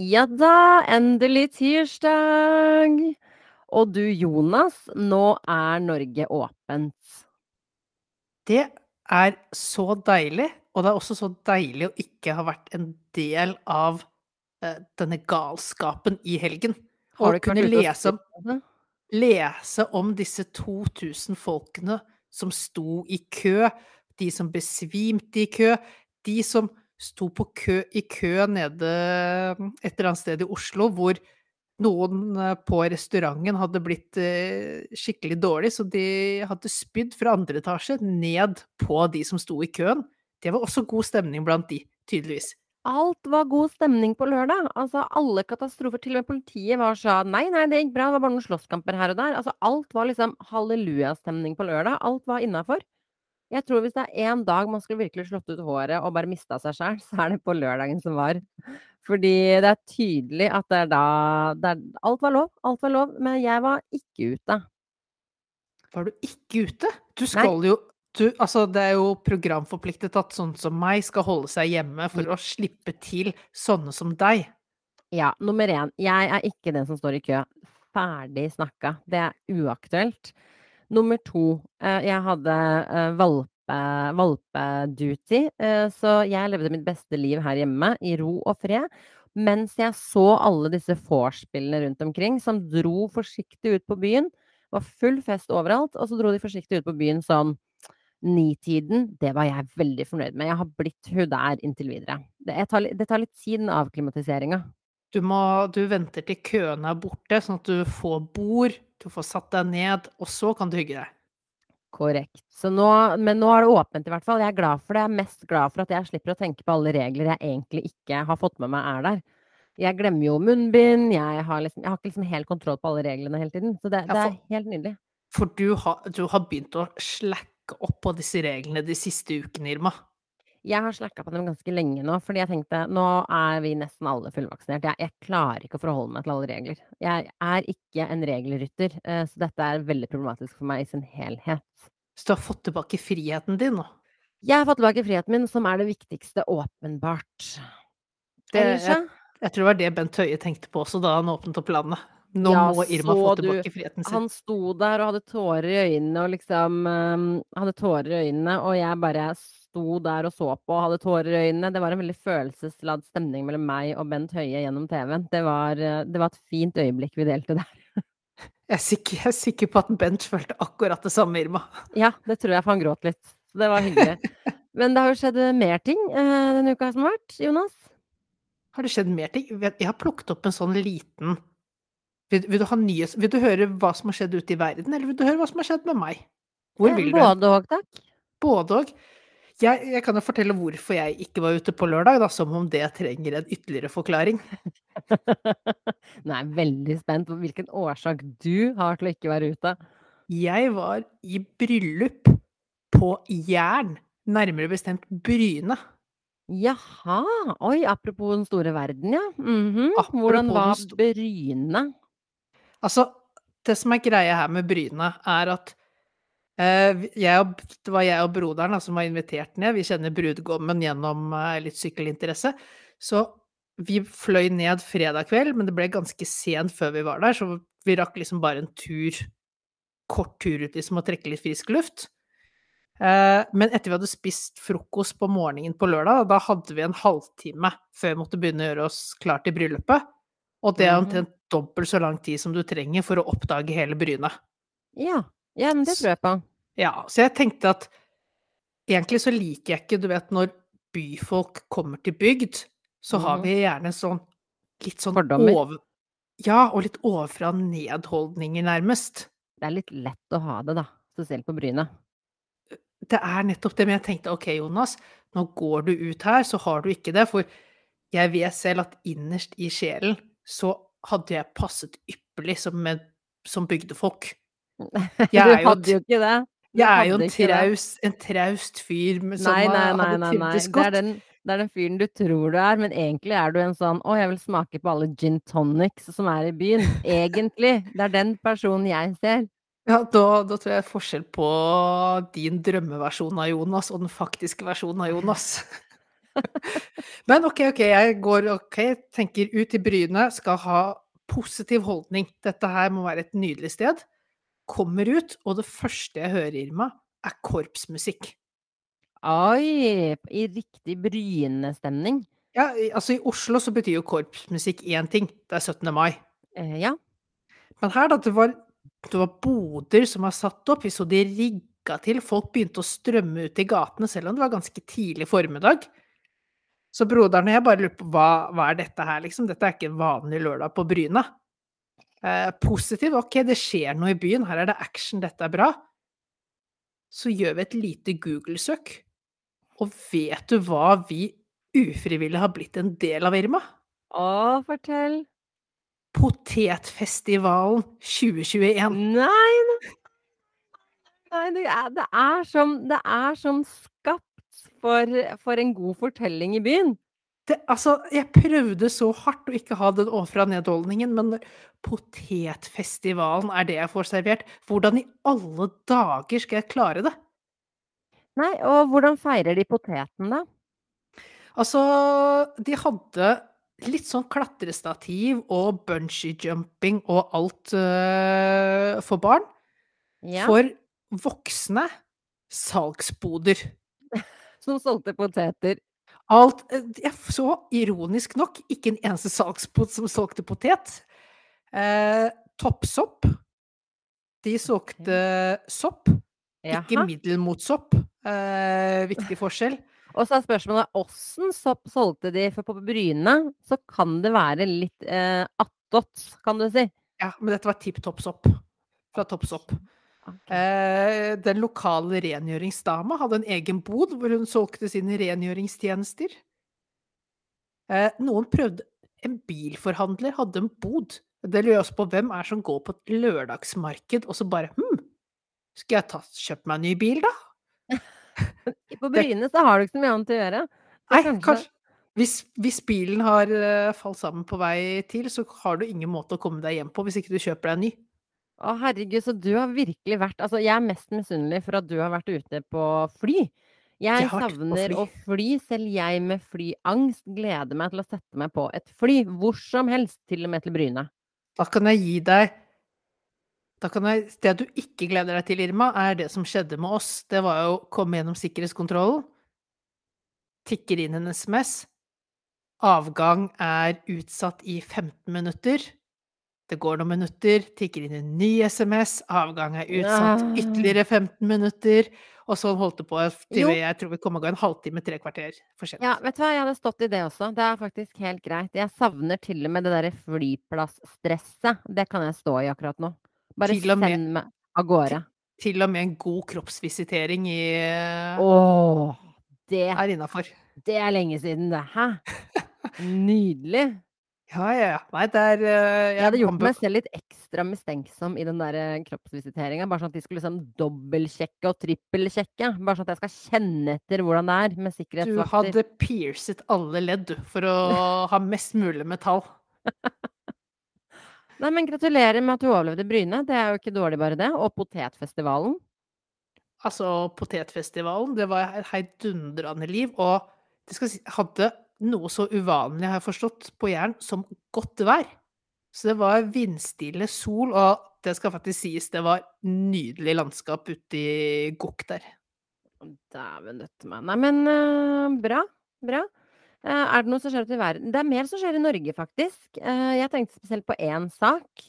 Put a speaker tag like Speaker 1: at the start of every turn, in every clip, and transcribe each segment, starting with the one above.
Speaker 1: Ja da, endelig tirsdag! Og du Jonas, nå er Norge åpent.
Speaker 2: Det er så deilig, og det er også så deilig å ikke ha vært en del av eh, denne galskapen i helgen.
Speaker 1: Har du
Speaker 2: kunne lese om, lese om disse 2000 folkene som sto i kø, de som besvimte i kø, de som sto kø, i kø nede et eller annet sted i Oslo, hvor noen eh, på restauranten hadde blitt eh, skikkelig dårlig, så de hadde spydd fra andre etasje ned på de som sto i køen. Det var også god stemning blant de, tydeligvis.
Speaker 1: Alt var god stemning på lørdag. Altså, alle katastrofer. Til og med politiet var sa Nei, nei, det gikk bra. Det var bare noen slåsskamper her og der. Altså, alt var liksom hallelujastemning på lørdag. Alt var innafor. Jeg tror hvis det er én dag man skulle virkelig slått ut håret og bare mista seg sjøl, så er det på lørdagen som var. Fordi det er tydelig at det er da det er, Alt var lov. Alt var lov. Men jeg var ikke ute.
Speaker 2: Var du ikke ute? Du skal jo du, altså det er jo programforpliktet at sånn som meg skal holde seg hjemme for å slippe til sånne som deg.
Speaker 1: Ja, nummer én. Jeg er ikke den som står i kø. Ferdig snakka. Det er uaktuelt. Nummer to. eh, Jeg hadde eh, valpe, valpeduty, eh, så jeg levde mitt beste liv her hjemme i ro og fred. Mens jeg så alle disse vorspielene rundt omkring som dro forsiktig ut på byen. Det var full fest overalt, og så dro de forsiktig ut på byen sånn Nitiden, det var jeg veldig fornøyd med. Jeg har blitt hun der inntil videre. Det, tar, det tar litt tid, den avklimatiseringa.
Speaker 2: Du, må, du venter til køene er borte, sånn at du får bord, du får satt deg ned, og så kan du hygge deg.
Speaker 1: Korrekt. Så nå, men nå er det åpent, i hvert fall. Jeg er glad for det. Jeg er mest glad for at jeg slipper å tenke på alle regler jeg egentlig ikke har fått med meg er der. Jeg glemmer jo munnbind, jeg har, liksom, jeg har ikke liksom helt kontroll på alle reglene hele tiden. Så det, det er helt nydelig.
Speaker 2: For du har, du har begynt å slakke opp på disse reglene de siste ukene, Irma.
Speaker 1: Jeg har snakka på dem ganske lenge nå, fordi jeg tenkte nå er vi nesten alle fullvaksinert. Jeg, jeg klarer ikke å forholde meg til alle regler. Jeg er ikke en regelrytter, eh, så dette er veldig problematisk for meg i sin helhet.
Speaker 2: Så du har fått tilbake friheten din nå.
Speaker 1: Jeg har fått tilbake friheten min, som er det viktigste, åpenbart.
Speaker 2: Det, jeg, jeg tror det var det Bent Høie tenkte på også da han åpnet opp landet. Nå
Speaker 1: Ja,
Speaker 2: må Irma
Speaker 1: få
Speaker 2: få
Speaker 1: du-
Speaker 2: tilbake friheten sin.
Speaker 1: Han sto der og hadde tårer i øynene og liksom um, Hadde tårer i øynene, og jeg bare sto der og så på og hadde tårer i øynene. Det var en veldig følelsesladd stemning mellom meg og Bent Høie gjennom TV-en. Det var, uh, det var et fint øyeblikk vi delte der.
Speaker 2: Jeg er, sikker, jeg er sikker på at Bent følte akkurat det samme, Irma.
Speaker 1: Ja, det tror jeg, for han gråt litt. Så det var hyggelig. Men det har jo skjedd mer ting uh, denne uka som har vært, Jonas.
Speaker 2: Har det skjedd mer ting? Jeg har plukket opp en sånn liten vil, vil, du ha nyhets... vil du høre hva som har skjedd ute i verden, eller vil du høre hva som har skjedd med meg? Hvor vil du?
Speaker 1: Både òg, takk.
Speaker 2: Både og. Jeg, jeg kan jo fortelle hvorfor jeg ikke var ute på lørdag, da, som om det trenger en ytterligere forklaring.
Speaker 1: Nå er jeg veldig spent på hvilken årsak du har til å ikke være ute.
Speaker 2: Jeg var i bryllup på Jæren, nærmere bestemt Bryne.
Speaker 1: Jaha. Oi, apropos den store verden, ja. Mhm. Hvordan var Bryne?
Speaker 2: Altså, det som er greia her med Bryne, er at eh, og, det var jeg og broderen da, som var invitert ned. Vi kjenner brudgommen gjennom eh, litt sykkelinteresse. Så vi fløy ned fredag kveld, men det ble ganske sent før vi var der, så vi rakk liksom bare en tur, kort tur ut liksom, og trekke litt frisk luft. Eh, men etter vi hadde spist frokost på morgenen på lørdag, da hadde vi en halvtime før vi måtte begynne å gjøre oss klar til bryllupet. Og det er
Speaker 1: Mhm.
Speaker 2: omtrent dobbelt så lang tid som du trenger for å oppdage hele brynet.
Speaker 1: Ja. ja, men det tror jeg på.
Speaker 2: Ja, så jeg tenkte at egentlig så liker jeg ikke, du vet, når byfolk kommer til bygd, så har
Speaker 1: Mhm.
Speaker 2: vi gjerne sånn litt sånn
Speaker 1: Fordommer.
Speaker 2: over... Ja, og litt overfra nedholdninger, nærmest.
Speaker 1: Det er litt lett å ha det, da. Spesielt på Bryne.
Speaker 2: Det er nettopp det, men jeg tenkte ok, Jonas, nå går du ut her, så har du ikke det, for jeg vet selv at innerst i sjelen så hadde jeg passet ypperlig som, med, som bygdefolk. Jeg
Speaker 1: du
Speaker 2: er jo
Speaker 1: hadde jo ikke det. Du
Speaker 2: Jeg er jo en, traust, en traust fyr som
Speaker 1: Nei, nei, nei,
Speaker 2: hadde trivdes godt.
Speaker 1: Det er, den, det er den fyren du tror du er, men egentlig er du en sånn 'Å, jeg vil smake på alle gin tonics som er i byen'. Egentlig. Det er den personen jeg ser.
Speaker 2: Ja, da, da tror jeg forskjell på din drømmeversjon av Jonas og den faktiske versjonen av Jonas. Men OK, OK, jeg går OK, tenker ut i Bryne, skal ha positiv holdning. Dette her må være et nydelig sted. Kommer ut, og det første jeg hører, Irma, er korpsmusikk.
Speaker 1: Oi! I riktig Bryne-stemning.
Speaker 2: Ja, altså i Oslo så betyr jo korpsmusikk én ting, det er 17. mai.
Speaker 1: Eh, ja.
Speaker 2: Men her da, det var det var boder som var satt opp, vi så de rigga til, folk begynte å strømme ut i gatene selv om det var ganske tidlig formiddag. Så broderen og jeg bare lurer på hva, hva er dette her, liksom? Dette er ikke en vanlig lørdag på Bryna. Eh, positiv, ok, det skjer noe i byen, her er det action, dette er bra. Så gjør vi et lite Google-søk, og vet du hva vi ufrivillig har blitt en del av, Irma?
Speaker 1: Å, fortell.
Speaker 2: Potetfestivalen 2021.
Speaker 1: Nei, nei. Nei, det er, det er som Det er som for, for en god fortelling i byen.
Speaker 2: Det, altså, jeg prøvde så hardt å ikke ha den ovenfra-ned-holdningen, men når potetfestivalen er det jeg får servert, hvordan i alle dager skal jeg klare det?
Speaker 1: Nei, og hvordan feirer de poteten, da?
Speaker 2: Altså, de hadde litt sånn klatrestativ og bungee-jumping og alt øh, for barn.
Speaker 1: Ja.
Speaker 2: For voksne salgsboder.
Speaker 1: Som solgte poteter.
Speaker 2: Alt eh, Jeg så ironisk nok ikke en eneste salgspot som solgte potet. Eh, Toppsopp. De solgte sopp, ikke
Speaker 1: Jaha.
Speaker 2: middelmotsopp. Eh, viktig forskjell.
Speaker 1: Og så er spørsmålet åssen sopp solgte de? For på Bryne så kan det være litt eh, attåt, kan du si.
Speaker 2: Ja, men dette var Tipp Topp Sopp. Fra Toppsopp.
Speaker 1: Ok.
Speaker 2: Eh, den lokale rengjøringsdama hadde en egen bod hvor hun solgte sine rengjøringstjenester. Eh, noen prøvde En bilforhandler hadde en bod. Det lurer jeg også på hvem er som går på et lørdagsmarked og så bare Hm, skal jeg ta, kjøpe meg en ny bil, da?
Speaker 1: På Bryne så har du ikke så mye annet å gjøre. Så
Speaker 2: Nei,
Speaker 1: kanskje-
Speaker 2: kanskje hvis, hvis bilen har eh, falt sammen på vei til, så har du ingen måte å komme deg hjem på hvis ikke du kjøper deg en ny.
Speaker 1: Å herregud, så du har virkelig vært Altså, jeg er mest misunnelig for at du har vært ute på fly. Jeg
Speaker 2: Jeg
Speaker 1: savner
Speaker 2: fly.
Speaker 1: å fly, selv jeg med flyangst gleder meg til å sette meg på et fly. Hvor som helst, til og med til Bryne.
Speaker 2: Da kan jeg gi deg da kan jeg, Det du ikke gleder deg til, Irma, er det som skjedde med oss. Det var jo å komme gjennom sikkerhetskontrollen. Tikker inn en SMS. Avgang er utsatt i 15 minutter. Det går noen minutter, tikker inn en ny SMS. Avgang er utsatt ytterligere 15 minutter. Og sånn holdt det på til
Speaker 1: Jo.
Speaker 2: jeg tror vi kom og gå en halvtime, tre kvarter for sent.
Speaker 1: Ja, vet du hva, jeg hadde stått i det også. Det er faktisk helt greit. Jeg savner til og med det derre flyplassstresset. Det kan jeg stå i akkurat nå. Bare
Speaker 2: Til
Speaker 1: send meg av gårde.
Speaker 2: Til og med en god kroppsvisitering i,
Speaker 1: Åh, det,
Speaker 2: er innafor.
Speaker 1: det er lenge siden, det. Hæ? Nydelig.
Speaker 2: Ja, ja, ja. Nei, det er eh,
Speaker 1: Jeg hadde gjort meg selv litt ekstra mistenksom i den der eh, kroppsvisiteringa. Bare sånn at de skulle liksom dobbeltsjekke og trippelsjekke. Bare sånn at jeg skal kjenne etter hvordan det er med
Speaker 2: Du hadde piercet alle ledd, du, for å ha mest mulig metall.
Speaker 1: Nei, men gratulerer med at du overlevde Bryne. Det er jo ikke dårlig, bare det. Og potetfestivalen.
Speaker 2: Altså, potetfestivalen, det var et heidundrende liv, og det skal si, hadde noe så uvanlig, har jeg forstått, på Jæren som godt vær. Så det var vindstille, sol, og det skal faktisk sies, det var nydelig landskap ute i Gokk der.
Speaker 1: Dæven døtte meg. Nei, men uh, bra. Bra. Uh, er det noe som skjer ute i verden? Det er mer som skjer i Norge, faktisk. Uh, jeg tenkte spesielt på én sak.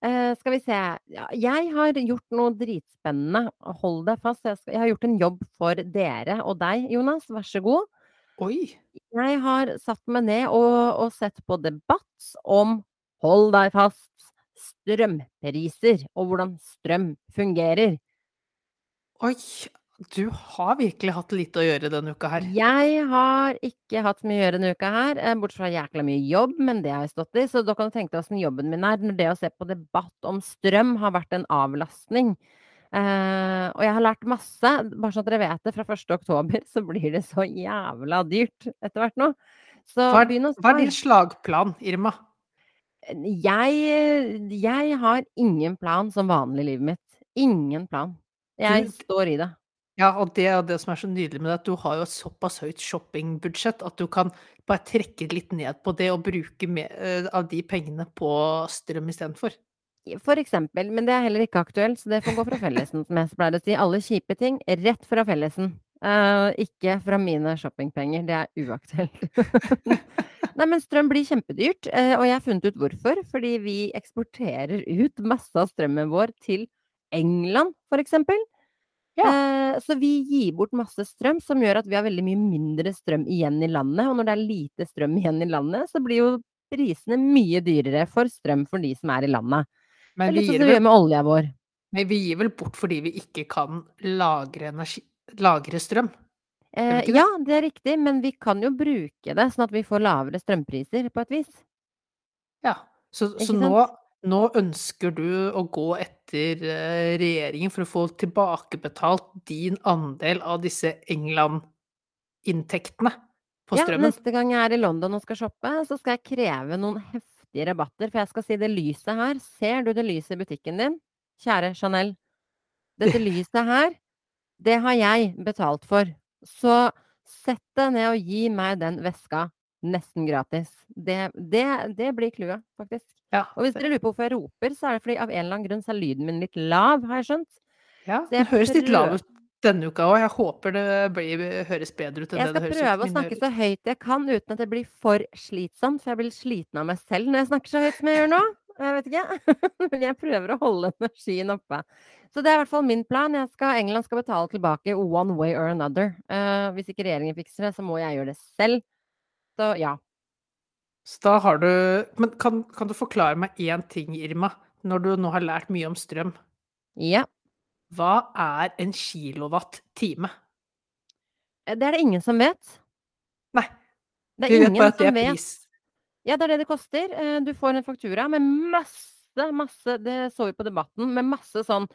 Speaker 1: Skal vi se. Ja, jeg har gjort noe dritspennende. Hold deg fast. Jeg, skal, jeg har gjort en jobb for dere og deg, Jonas. Vær så god.
Speaker 2: Oi!
Speaker 1: Jeg har satt meg ned og, og sett på debatt om, hold deg fast, strømpriser og hvordan strøm fungerer.
Speaker 2: Oi! Du har virkelig hatt lite å gjøre denne uka her.
Speaker 1: Jeg har ikke hatt mye å gjøre denne uka her, eh, bortsett fra jækla mye jobb, men det har jeg stått i. Så da kan du tenke deg åssen jobben min er, når det å se på debatt om strøm har vært en avlastning. Eh, og jeg har lært masse. Bare sånn at dere vet det, fra 1. oktober så blir det så jævla dyrt etter hvert nå. Så
Speaker 2: Hva er, hva er din slagplan, Irma?
Speaker 1: Jeg, jeg har ingen plan som vanlig i livet mitt. Ingen plan. Jeg står i det.
Speaker 2: Ja, og det er det som er så nydelig med det, at du har jo et såpass høyt shoppingbudsjett at du kan bare trekke litt ned på det og bruke me eh, av de pengene på strøm istedenfor.
Speaker 1: For eksempel, men det er heller ikke aktuelt, så det får gå fra fellesen, som jeg pleier å si. Alle kjipe ting rett fra fellesen. Uh, ikke fra mine shoppingpenger. Det er uaktuelt. Nei, men strøm blir kjempedyrt, uh, og jeg har funnet ut hvorfor. Fordi vi eksporterer ut masse av strømmen vår til England, eksempel.
Speaker 2: Ja.
Speaker 1: Uh, så vi gir bort masse strøm, som gjør at vi har veldig mye mindre strøm igjen i landet. Og når det er lite strøm igjen i landet, så blir jo prisene mye dyrere for strøm for de som er i landet.
Speaker 2: Men vi gir vel. Men vi gir vel bort fordi vi ikke kan lagre energi lagre strøm?
Speaker 1: Eh,
Speaker 2: det?
Speaker 1: ja, det er riktig, men vi kan jo bruke det sånn at vi får lavere strømpriser på et vis.
Speaker 2: Ja. Så så nå nå ønsker du å gå etter, eh, regjeringen for å få tilbakebetalt din andel av disse England-inntektene på strømmen?
Speaker 1: Ja, neste gang jeg er i London og skal shoppe, så skal jeg kreve noen heftige rabatter. For jeg skal si det lyset her, ser du det lyset i butikken din? Kjære Chanel. Dette lyset her, det har jeg betalt for. Så sett deg ned og gi meg den veska nesten gratis. Det, det, det blir clouet, faktisk.
Speaker 2: Ja.
Speaker 1: Og hvis dere lurer på hvorfor jeg roper, så er det fordi av en eller annen grunn så er lyden min litt lav, har jeg skjønt.
Speaker 2: Ja, den høres litt lav ut denne uka òg. Jeg håper det blir høres bedre ut enn
Speaker 1: Jeg
Speaker 2: det det
Speaker 1: skal
Speaker 2: høres ut
Speaker 1: prøve å snakke så høyt jeg kan uten at det blir for slitsomt, for jeg blir sliten av meg selv når jeg snakker så høyt som jeg gjør nå. Jeg vet ikke. Men jeg prøver å holde energien oppe. Så det er i hvert fall min plan. Jeg skal, England skal betale tilbake one way or another. Uh, hvis ikke regjeringen fikser det, så må jeg gjøre det selv. Så ja.
Speaker 2: Så da har du Men kan kan du forklare meg én ting, Irma, når du nå har lært mye om strøm?
Speaker 1: Ja.
Speaker 2: Hva er en kilowatt-time?
Speaker 1: Eh, Det er det ingen som vet.
Speaker 2: Nei,
Speaker 1: Det er
Speaker 2: vet
Speaker 1: ingen
Speaker 2: bare at det
Speaker 1: er
Speaker 2: er
Speaker 1: vet.
Speaker 2: pris.
Speaker 1: Ja, det er det det koster. Eh, Du får en faktura med masse, masse Det så vi på Debatten, med masse sånn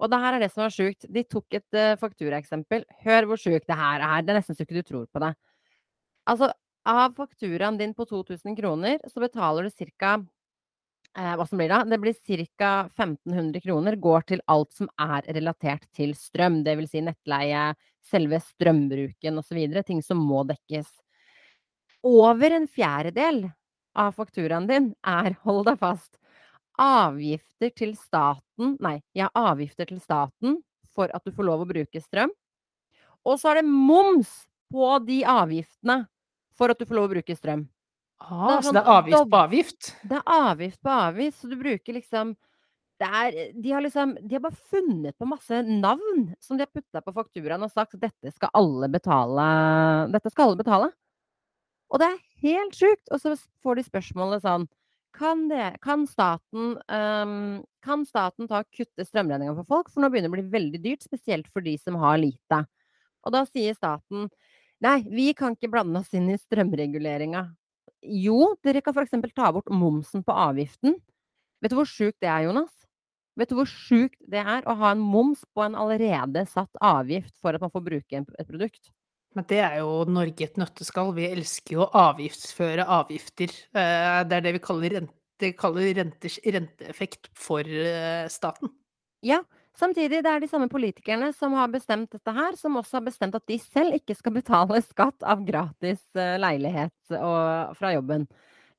Speaker 1: Og det her er det som er sjukt. De tok et uh, fakturaeksempel. Hør hvor sjukt det her er. Det er nesten så ikke du tror på det. Altså, av fakturaen din på 2000 kroner, så betaler du ca. Eh, hva som blir da? Det blir ca. 1500 kroner går til alt som er relatert til strøm. Vil si nettleie, selve strømbruken osv. Ting som må dekkes. Over en fjerdedel av fakturaen din er, hold deg fast, avgifter til staten Nei, ja, avgifter til staten for at du får lov å bruke strøm. Og så er det moms på de avgiftene for at du får lov å bruke strøm.
Speaker 2: Ah, så
Speaker 1: sånn
Speaker 2: det er avgift på avgift?
Speaker 1: Det er avgift på avgift, så du bruker liksom det er, de har liksom De har bare funnet på masse navn som de har putta på fakturaen og sagt at dette skal alle betale. Dette skal alle betale. Og det er helt sjukt! Og så får de spørsmålet sånn Kan, det, kan, staten, um, kan staten ta og kutte strømregninga for folk? For nå begynner det å bli veldig dyrt, spesielt for de som har lite. Og da sier staten Nei, vi kan ikke blande oss inn i strømreguleringa. Jo, dere kan f.eks. ta bort momsen på avgiften. Vet du hvor sjukt det er, Jonas? Vet du hvor sjukt det er å ha en moms på en allerede satt avgift for at man får bruke et produkt?
Speaker 2: Men det er jo Norge et nøtteskall. Vi elsker jo å avgiftsføre avgifter. Eh, Det er det vi kaller, rente, kaller renters renteeffekt for eh, staten.
Speaker 1: Ja, samtidig det er de samme politikerne som har bestemt dette her, som også har bestemt at de selv ikke skal betale skatt av gratis eh, leilighet og, fra jobben.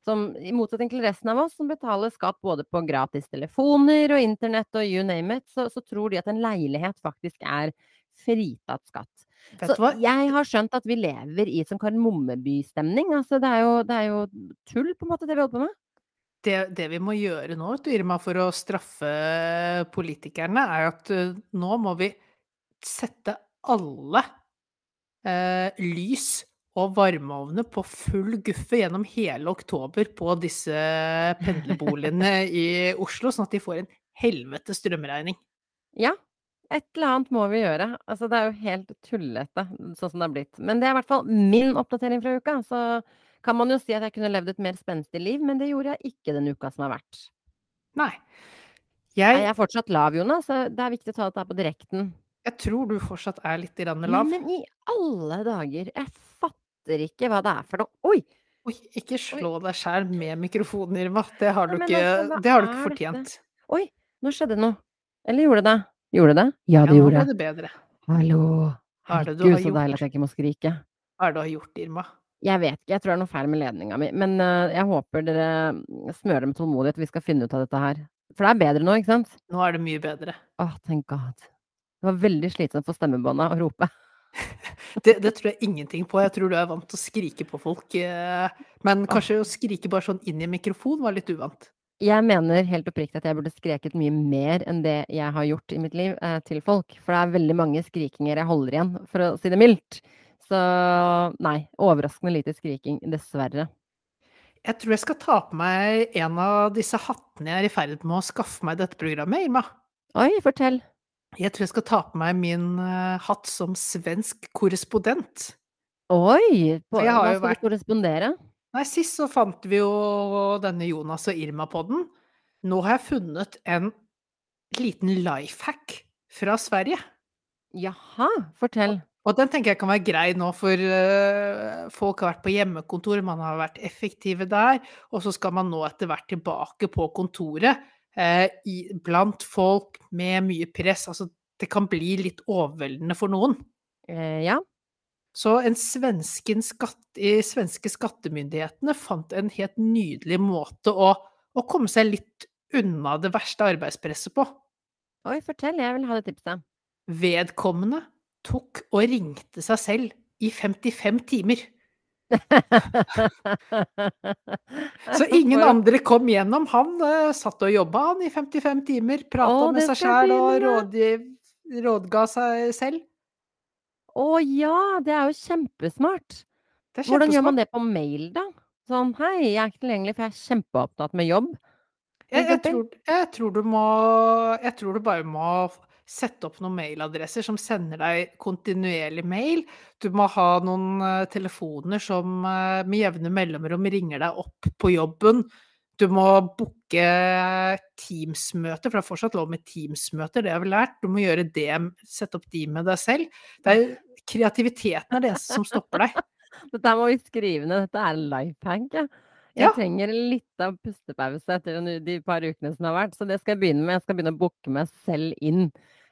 Speaker 1: Som i motsetning til resten av oss som betaler skatt både på gratis telefoner og internett og you name it, så, så tror de at en leilighet faktisk er fritatt skatt. Så jeg har skjønt at vi lever i som Karen Mommeby-stemning. Altså, det, det er jo tull, på en måte, det vi holder på med.
Speaker 2: Det, det vi må gjøre nå, Irma, for å straffe politikerne, er at eh, nå må vi sette alle eh, lys og varmeovner på full guffe gjennom hele oktober på disse pendlerboligene i Oslo, sånn at de får en helvetes strømregning.
Speaker 1: Ja, et eller annet må vi gjøre. Altså, det er jo helt tullete sånn som det har blitt. Men det er i hvert fall min oppdatering fra uka. Så kan man jo si at jeg kunne levd et mer spenstig liv, men det gjorde jeg ikke den uka som har vært.
Speaker 2: Nei. Jeg,
Speaker 1: jeg er fortsatt lav, Jonas, det er viktig å ta dette på direkten.
Speaker 2: jeg tror du fortsatt er litt i grann lav.
Speaker 1: Men i alle dager, jeg fatter ikke hva det er for noe. Oi!
Speaker 2: Oi, ikke slå deg sjæl med mikrofonen, Irma. Det har du
Speaker 1: Nei,
Speaker 2: ikke,
Speaker 1: altså,
Speaker 2: det har du ikke
Speaker 1: fortjent.
Speaker 2: fortjent.
Speaker 1: Oi, nå skjedde noe. Eller gjorde det? Gjorde det? Ja,
Speaker 2: Ja,
Speaker 1: det
Speaker 2: nå
Speaker 1: gjorde det.
Speaker 2: bedre.
Speaker 1: Hallo.
Speaker 2: Hva er det du
Speaker 1: Herregud,
Speaker 2: har
Speaker 1: så deilig at jeg ikke må skrike.
Speaker 2: Hva er det du har gjort, Irma?
Speaker 1: Jeg vet ikke, jeg tror det er noe feil med ledninga mi, men eh, jeg håper dere mm, smører med tålmodighet, vi skal finne ut av dette her. For det er bedre nå, ikke sant?
Speaker 2: Nå er det mye bedre.
Speaker 1: Åh, thank god. Det var veldig slitsomt for stemmebåndet å rope.
Speaker 2: Det, det tror jeg ingenting på. Jeg tror du er vant til å skrike på folk. eh, Men kanskje å skrike bare sånn inn i en mikrofon var litt uvant.
Speaker 1: Jeg mener helt oppriktig at jeg burde skreket mye mer enn det jeg har gjort i mitt liv eh, til folk. For det er veldig mange skrikinger jeg holder igjen, for å si det mildt. Så nei, overraskende lite skriking, dessverre.
Speaker 2: Jeg tror jeg skal ta på meg en av disse hattene jeg er i ferd med å skaffe meg i dette programmet, Irma.
Speaker 1: Oi, fortell.
Speaker 2: Jeg tror jeg skal ta på meg min uh, hatt som svensk korrespondent.
Speaker 1: Oi! På, hva skal
Speaker 2: vært-
Speaker 1: du korrespondere?
Speaker 2: Nei, sist så fant vi jo denne Jonas og Irma på den. Nå har jeg funnet en liten life hack fra Sverige.
Speaker 1: Jaha, fortell.
Speaker 2: Og den tenker jeg kan være grei nå, for uh, folk har vært på hjemmekontor, man har vært effektive der, og så skal man nå etter hvert tilbake på kontoret uh, i, blant folk med mye press. Altså, det kan bli litt overveldende for noen.
Speaker 1: Uh, ja.
Speaker 2: Så skatt, i svenske skattemyndighetene fant en helt nydelig måte å, å komme seg litt unna det verste arbeidspresset på.
Speaker 1: Oi, fortell. Jeg vil ha det tipset.
Speaker 2: Vedkommende tok og ringte seg selv i 55 timer. Så ingen andre kom gjennom. Han uh, satt og jobba han i 55 timer, prata med seg sjæl og rådgiv, rådga seg selv.
Speaker 1: Å ja, det er jo kjempesmart.
Speaker 2: Det er
Speaker 1: Hvordan gjør man det på mail, da? Sånn hei, jeg er ikke tilgjengelig, for jeg er kjempeopptatt med jobb.
Speaker 2: Jeg, jeg, tror, jeg, tror du må, jeg tror du bare må sette opp noen mailadresser som sender deg kontinuerlig mail. Du må ha noen eh, telefoner som eh, med jevne mellomrom ringer deg opp på jobben. Du må booke Teams-møter, for det er fortsatt lov med Teams-møter, det har vi lært. Du må gjøre det, sette opp de med deg selv. Det er, kreativiteten er det eneste som stopper deg.
Speaker 1: Dette må vi skrive ned. Dette er en life hack. Ja. Jeg
Speaker 2: Ja.
Speaker 1: trenger litt av pustepause etter de par ukene som har vært, så det skal jeg begynne med. Jeg skal begynne å booke meg selv inn.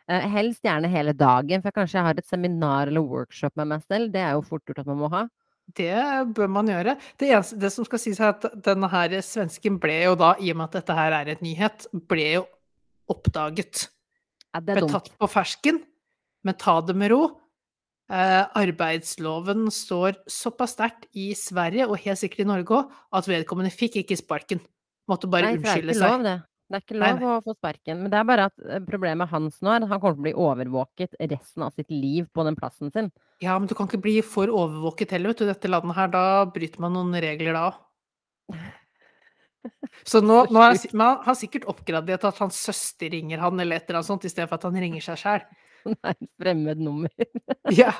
Speaker 1: Eh, helst gjerne hele dagen, for kanskje jeg har et seminar eller workshop med meg selv. Det er jo fort gjort at man må ha.
Speaker 2: Det bør man gjøre. Det, eneste, det som skal sies er at denne her svensken ble jo da, i og med at dette her er et nyhet, ble jo oppdaget.
Speaker 1: Ja, det
Speaker 2: Ble
Speaker 1: dumt.
Speaker 2: tatt på fersken. Men ta det med ro. Eh, arbeidsloven står såpass sterkt i Sverige, og helt sikkert i Norge òg, at vedkommende fikk ikke sparken. Måtte bare
Speaker 1: Nei,
Speaker 2: unnskylde seg.
Speaker 1: lov, det. Det er ikke
Speaker 2: Nei,
Speaker 1: lov å få sparken. Men det er bare at eh, problemet hans nå er at han kommer til å bli overvåket resten av sitt liv på den plassen sin.
Speaker 2: Ja, men du kan ikke bli for overvåket heller, vet du. Dette landet her, da bryter man noen regler da òg. Så nå, nå er, han har sikkert oppgradert at hans søster ringer han, eller et eller annet sånt, istedenfor at han ringer seg sjæl.
Speaker 1: Et fremmed nummer.
Speaker 2: Ja.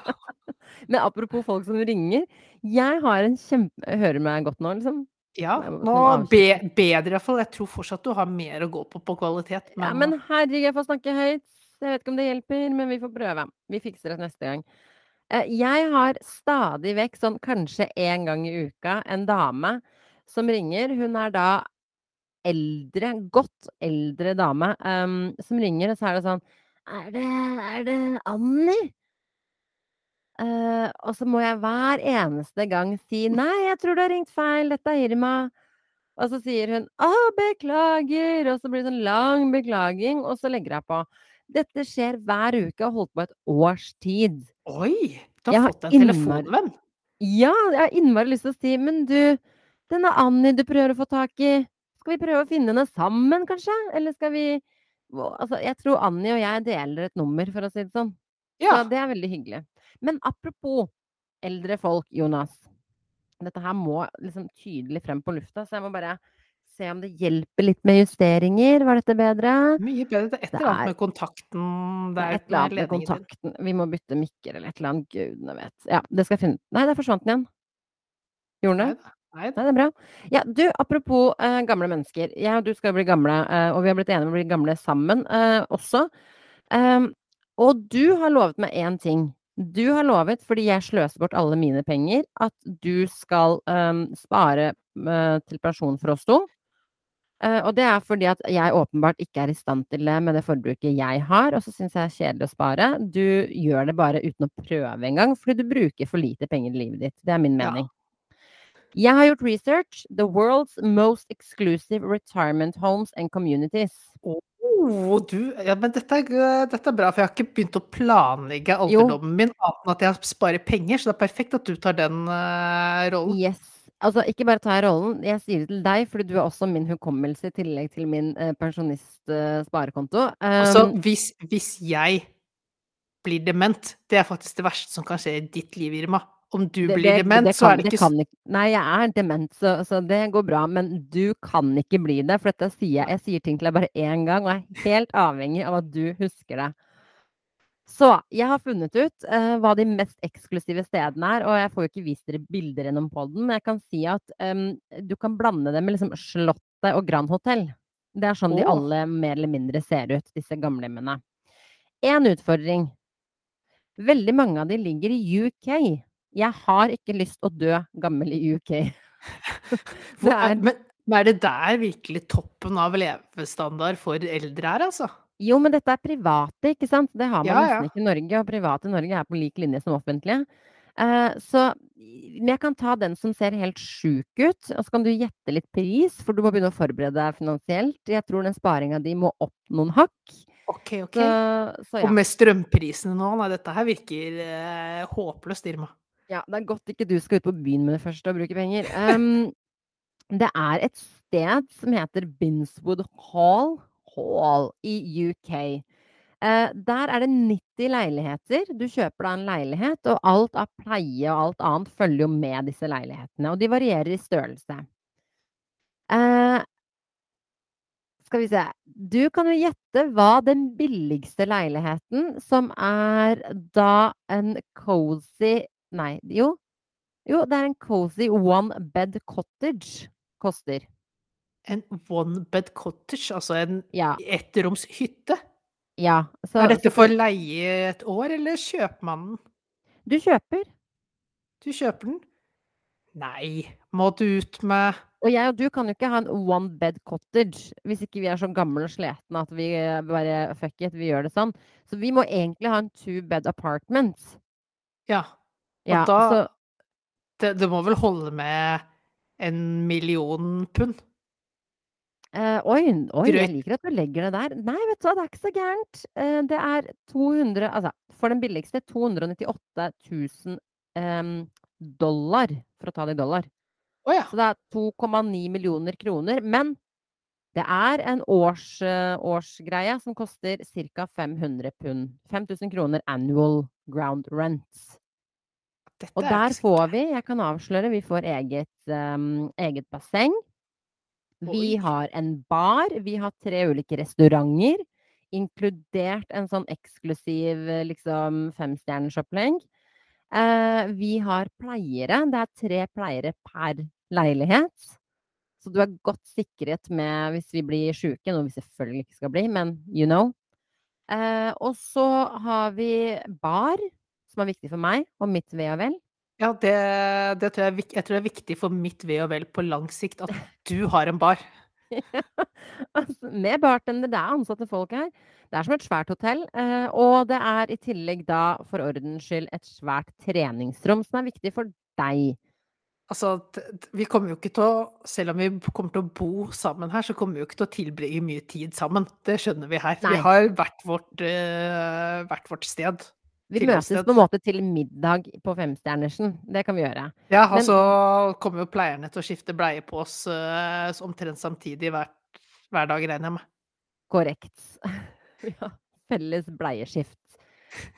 Speaker 1: Men apropos folk som ringer. Jeg har en kjempe Hører meg godt nå, liksom?
Speaker 2: Ja. Nå be, bedre iallfall. Jeg tror fortsatt du har mer å gå på på kvalitet, men,
Speaker 1: Ja, men herregud, jeg får snakke høyt. Jeg vet ikke om det hjelper, men vi får prøve. Vi fikser det neste gang. Eh, Jeg har stadig vekk, sånn kanskje én gang i uka, en dame som ringer. Hun er da eldre, godt eldre dame, um, som ringer, og så er det sånn Er det, er det Annie? Eh, og så må jeg hver eneste gang si nei, jeg tror du har ringt feil, dette er Irma. Og så sier hun 'Å, beklager', og så blir det sånn lang beklaging, og så legger jeg på. Dette skjer hver uke og har holdt på et års tid.
Speaker 2: Oi! Du har
Speaker 1: har
Speaker 2: fått en
Speaker 1: innmari-
Speaker 2: telefonvenn.
Speaker 1: Ja, jeg har innmari lyst til å si 'Men du, denne Annie du prøver å få tak i, skal vi prøve å finne henne sammen, kanskje?' Eller skal vi Altså, jeg tror Annie og jeg deler et nummer, for å si det sånn.
Speaker 2: Ja.
Speaker 1: Så det er veldig hyggelig. Men apropos eldre folk, Jonas. Dette her må liksom tydelig frem på lufta, så jeg må bare se om det hjelper litt med justeringer. Var dette bedre?
Speaker 2: Mye bedre. Det er et eller annet med kontakten
Speaker 1: Det er et eller annet med kontakten. Vi må bytte mikker eller et eller annet. Gudene vet. Ja, det skal jeg finne Nei, der forsvant den igjen. Gjorde den det?
Speaker 2: Neida.
Speaker 1: Nei, det er bra. Ja, du, apropos eh, gamle mennesker. Jeg og du skal bli gamle, eh, og vi har blitt enige om å bli gamle sammen eh, også. Ehm, og du har lovet meg én ting. Du har lovet, fordi jeg sløser bort alle mine penger, at du skal um, spare uh, til pensjon for oss to. Uh, og det er fordi at jeg åpenbart ikke er i stand til det med det forbruket jeg har, og så syns jeg det er kjedelig å spare. Du gjør det bare uten å prøve engang, fordi du bruker for lite penger i livet ditt. Det er min
Speaker 2: Ja.
Speaker 1: mening. Jeg har gjort research. The world's most exclusive retirement homes and communities.
Speaker 2: Oh, du Ja, men dette er, dette er bra, for jeg har ikke begynt å planlegge alderdommen min annet enn at jeg sparer penger, så det er perfekt at du tar den uh, rollen.
Speaker 1: Yes. Altså, ikke bare tar jeg rollen, jeg sier det til deg, fordi du er også min hukommelse i tillegg til min eh, pensjonist-sparekonto.
Speaker 2: Altså,
Speaker 1: Um,
Speaker 2: hvis, hvis jeg blir dement, det er faktisk det verste som kan skje i ditt liv, Irma. Om du
Speaker 1: det,
Speaker 2: blir dement,
Speaker 1: det
Speaker 2: så
Speaker 1: kan,
Speaker 2: er det
Speaker 1: det
Speaker 2: ikke
Speaker 1: sånn. ikke Nei, jeg er dement, så, så det går bra. Men du kan ikke bli det, for dette sier jeg. Jeg sier ting til deg bare én gang, og jeg er helt avhengig av at du husker det. Så jeg har funnet ut uh, hva de mest eksklusive stedene er, og jeg får jo ikke vist dere bilder gjennom podden, men jeg kan si at um, du kan blande det med liksom Slottet og Grand Hotell. Det er sånn de alle mer eller mindre ser ut, disse gamlehjemmene. Én utfordring. Veldig mange av de ligger i UK. Jeg har ikke lyst å dø gammel i UK. Det
Speaker 2: er, men, men er det der virkelig toppen av levestandard for eldre er, altså?
Speaker 1: Jo, men dette er private, ikke sant? Det har man
Speaker 2: Ja, ja.
Speaker 1: nesten ikke i Norge, og private i Norge er på lik linje som offentlige. Eh, så jeg kan ta den som ser helt sjuk ut, og så kan du gjette litt pris, for du må begynne å forberede deg finansielt. Jeg tror den sparinga di må opp noen hakk.
Speaker 2: Ok, ok.
Speaker 1: Så, så
Speaker 2: Og med strømprisene nå, nei, dette her virker eh, håpløst, Irma.
Speaker 1: Ja. Det er godt ikke du skal ut på byen med det første og bruke penger. Um, det er et sted som heter Binswood Hall, Hall i UK. Uh, der er det 90 leiligheter. Du kjøper da en leilighet, og alt av pleie og alt annet følger jo med disse leilighetene. Og de varierer i størrelse. Uh, skal vi se Du kan jo gjette hva den billigste leiligheten, som er da en cozy Nei, jo. Jo, det er en cozy one bed cottage koster.
Speaker 2: En one bed cottage, altså en
Speaker 1: Ja.
Speaker 2: ettroms hytte.
Speaker 1: ja så,
Speaker 2: Er dette for leie et år, eller kjøper man den?
Speaker 1: du kjøper.
Speaker 2: Du kjøper den? Nei, må du ut med
Speaker 1: Og jeg og du kan jo ikke ha en one bed cottage hvis ikke vi er så gamle og sletne at vi eh, bare fuck it, vi gjør det sånn. Så vi må egentlig ha en two bed apartment.
Speaker 2: Ja.
Speaker 1: Ja,
Speaker 2: da
Speaker 1: så
Speaker 2: det, det må vel holde med en million pund?
Speaker 1: Uh, Oi, oi, jeg liker at du legger det der. Nei, vet du hva, det er ikke så gærent. Uh, det er 200 Altså, for den billigste 298 000 um, dollar, for å ta det i dollar.
Speaker 2: Oh, ja.
Speaker 1: Så det er 2,9 millioner kroner. Men det er en års, uh, årsgreie som koster ca. 500 pund. 5000 kroner annual ground rent.
Speaker 2: Dette
Speaker 1: Og
Speaker 2: er
Speaker 1: der får vi, jeg kan avsløre, vi får eget, um, eget basseng. Vi har en bar. Vi har tre ulike restauranter. Inkludert en sånn eksklusiv eh, liksom femstjerners opplegg. Uh, vi har pleiere. Det er tre pleiere per leilighet. Så du er godt sikret med hvis vi blir sjuke, noe vi selvfølgelig ikke skal bli, men you know. Uh, og så har vi bar, som er viktig for meg og mitt ve og vel.
Speaker 2: Ja, det, det tror jeg, jeg tror det er viktig for mitt ve og vel på lang sikt at du har en bar.
Speaker 1: Altså, med bartender, det er ansatte folk her. Det er som et svært hotell. eh, og det er i tillegg da, for ordens skyld, et svært treningsrom som er viktig for deg.
Speaker 2: Altså, vi kommer jo ikke til å Selv om vi kommer til å bo sammen her, så kommer vi jo ikke til å tilbringe mye tid sammen. Det skjønner vi her.
Speaker 1: Nei.
Speaker 2: Vi har hvert vårt, eh, hvert vårt sted.
Speaker 1: Vi møtes på en måte til middag på Femstjernersen. Det kan vi gjøre.
Speaker 2: Ja,
Speaker 1: Men-
Speaker 2: altså kommer jo pleierne til å skifte bleie på oss uh, omtrent samtidig hver, hver dag, regner jeg med.
Speaker 1: Korrekt. ja, felles bleieskift.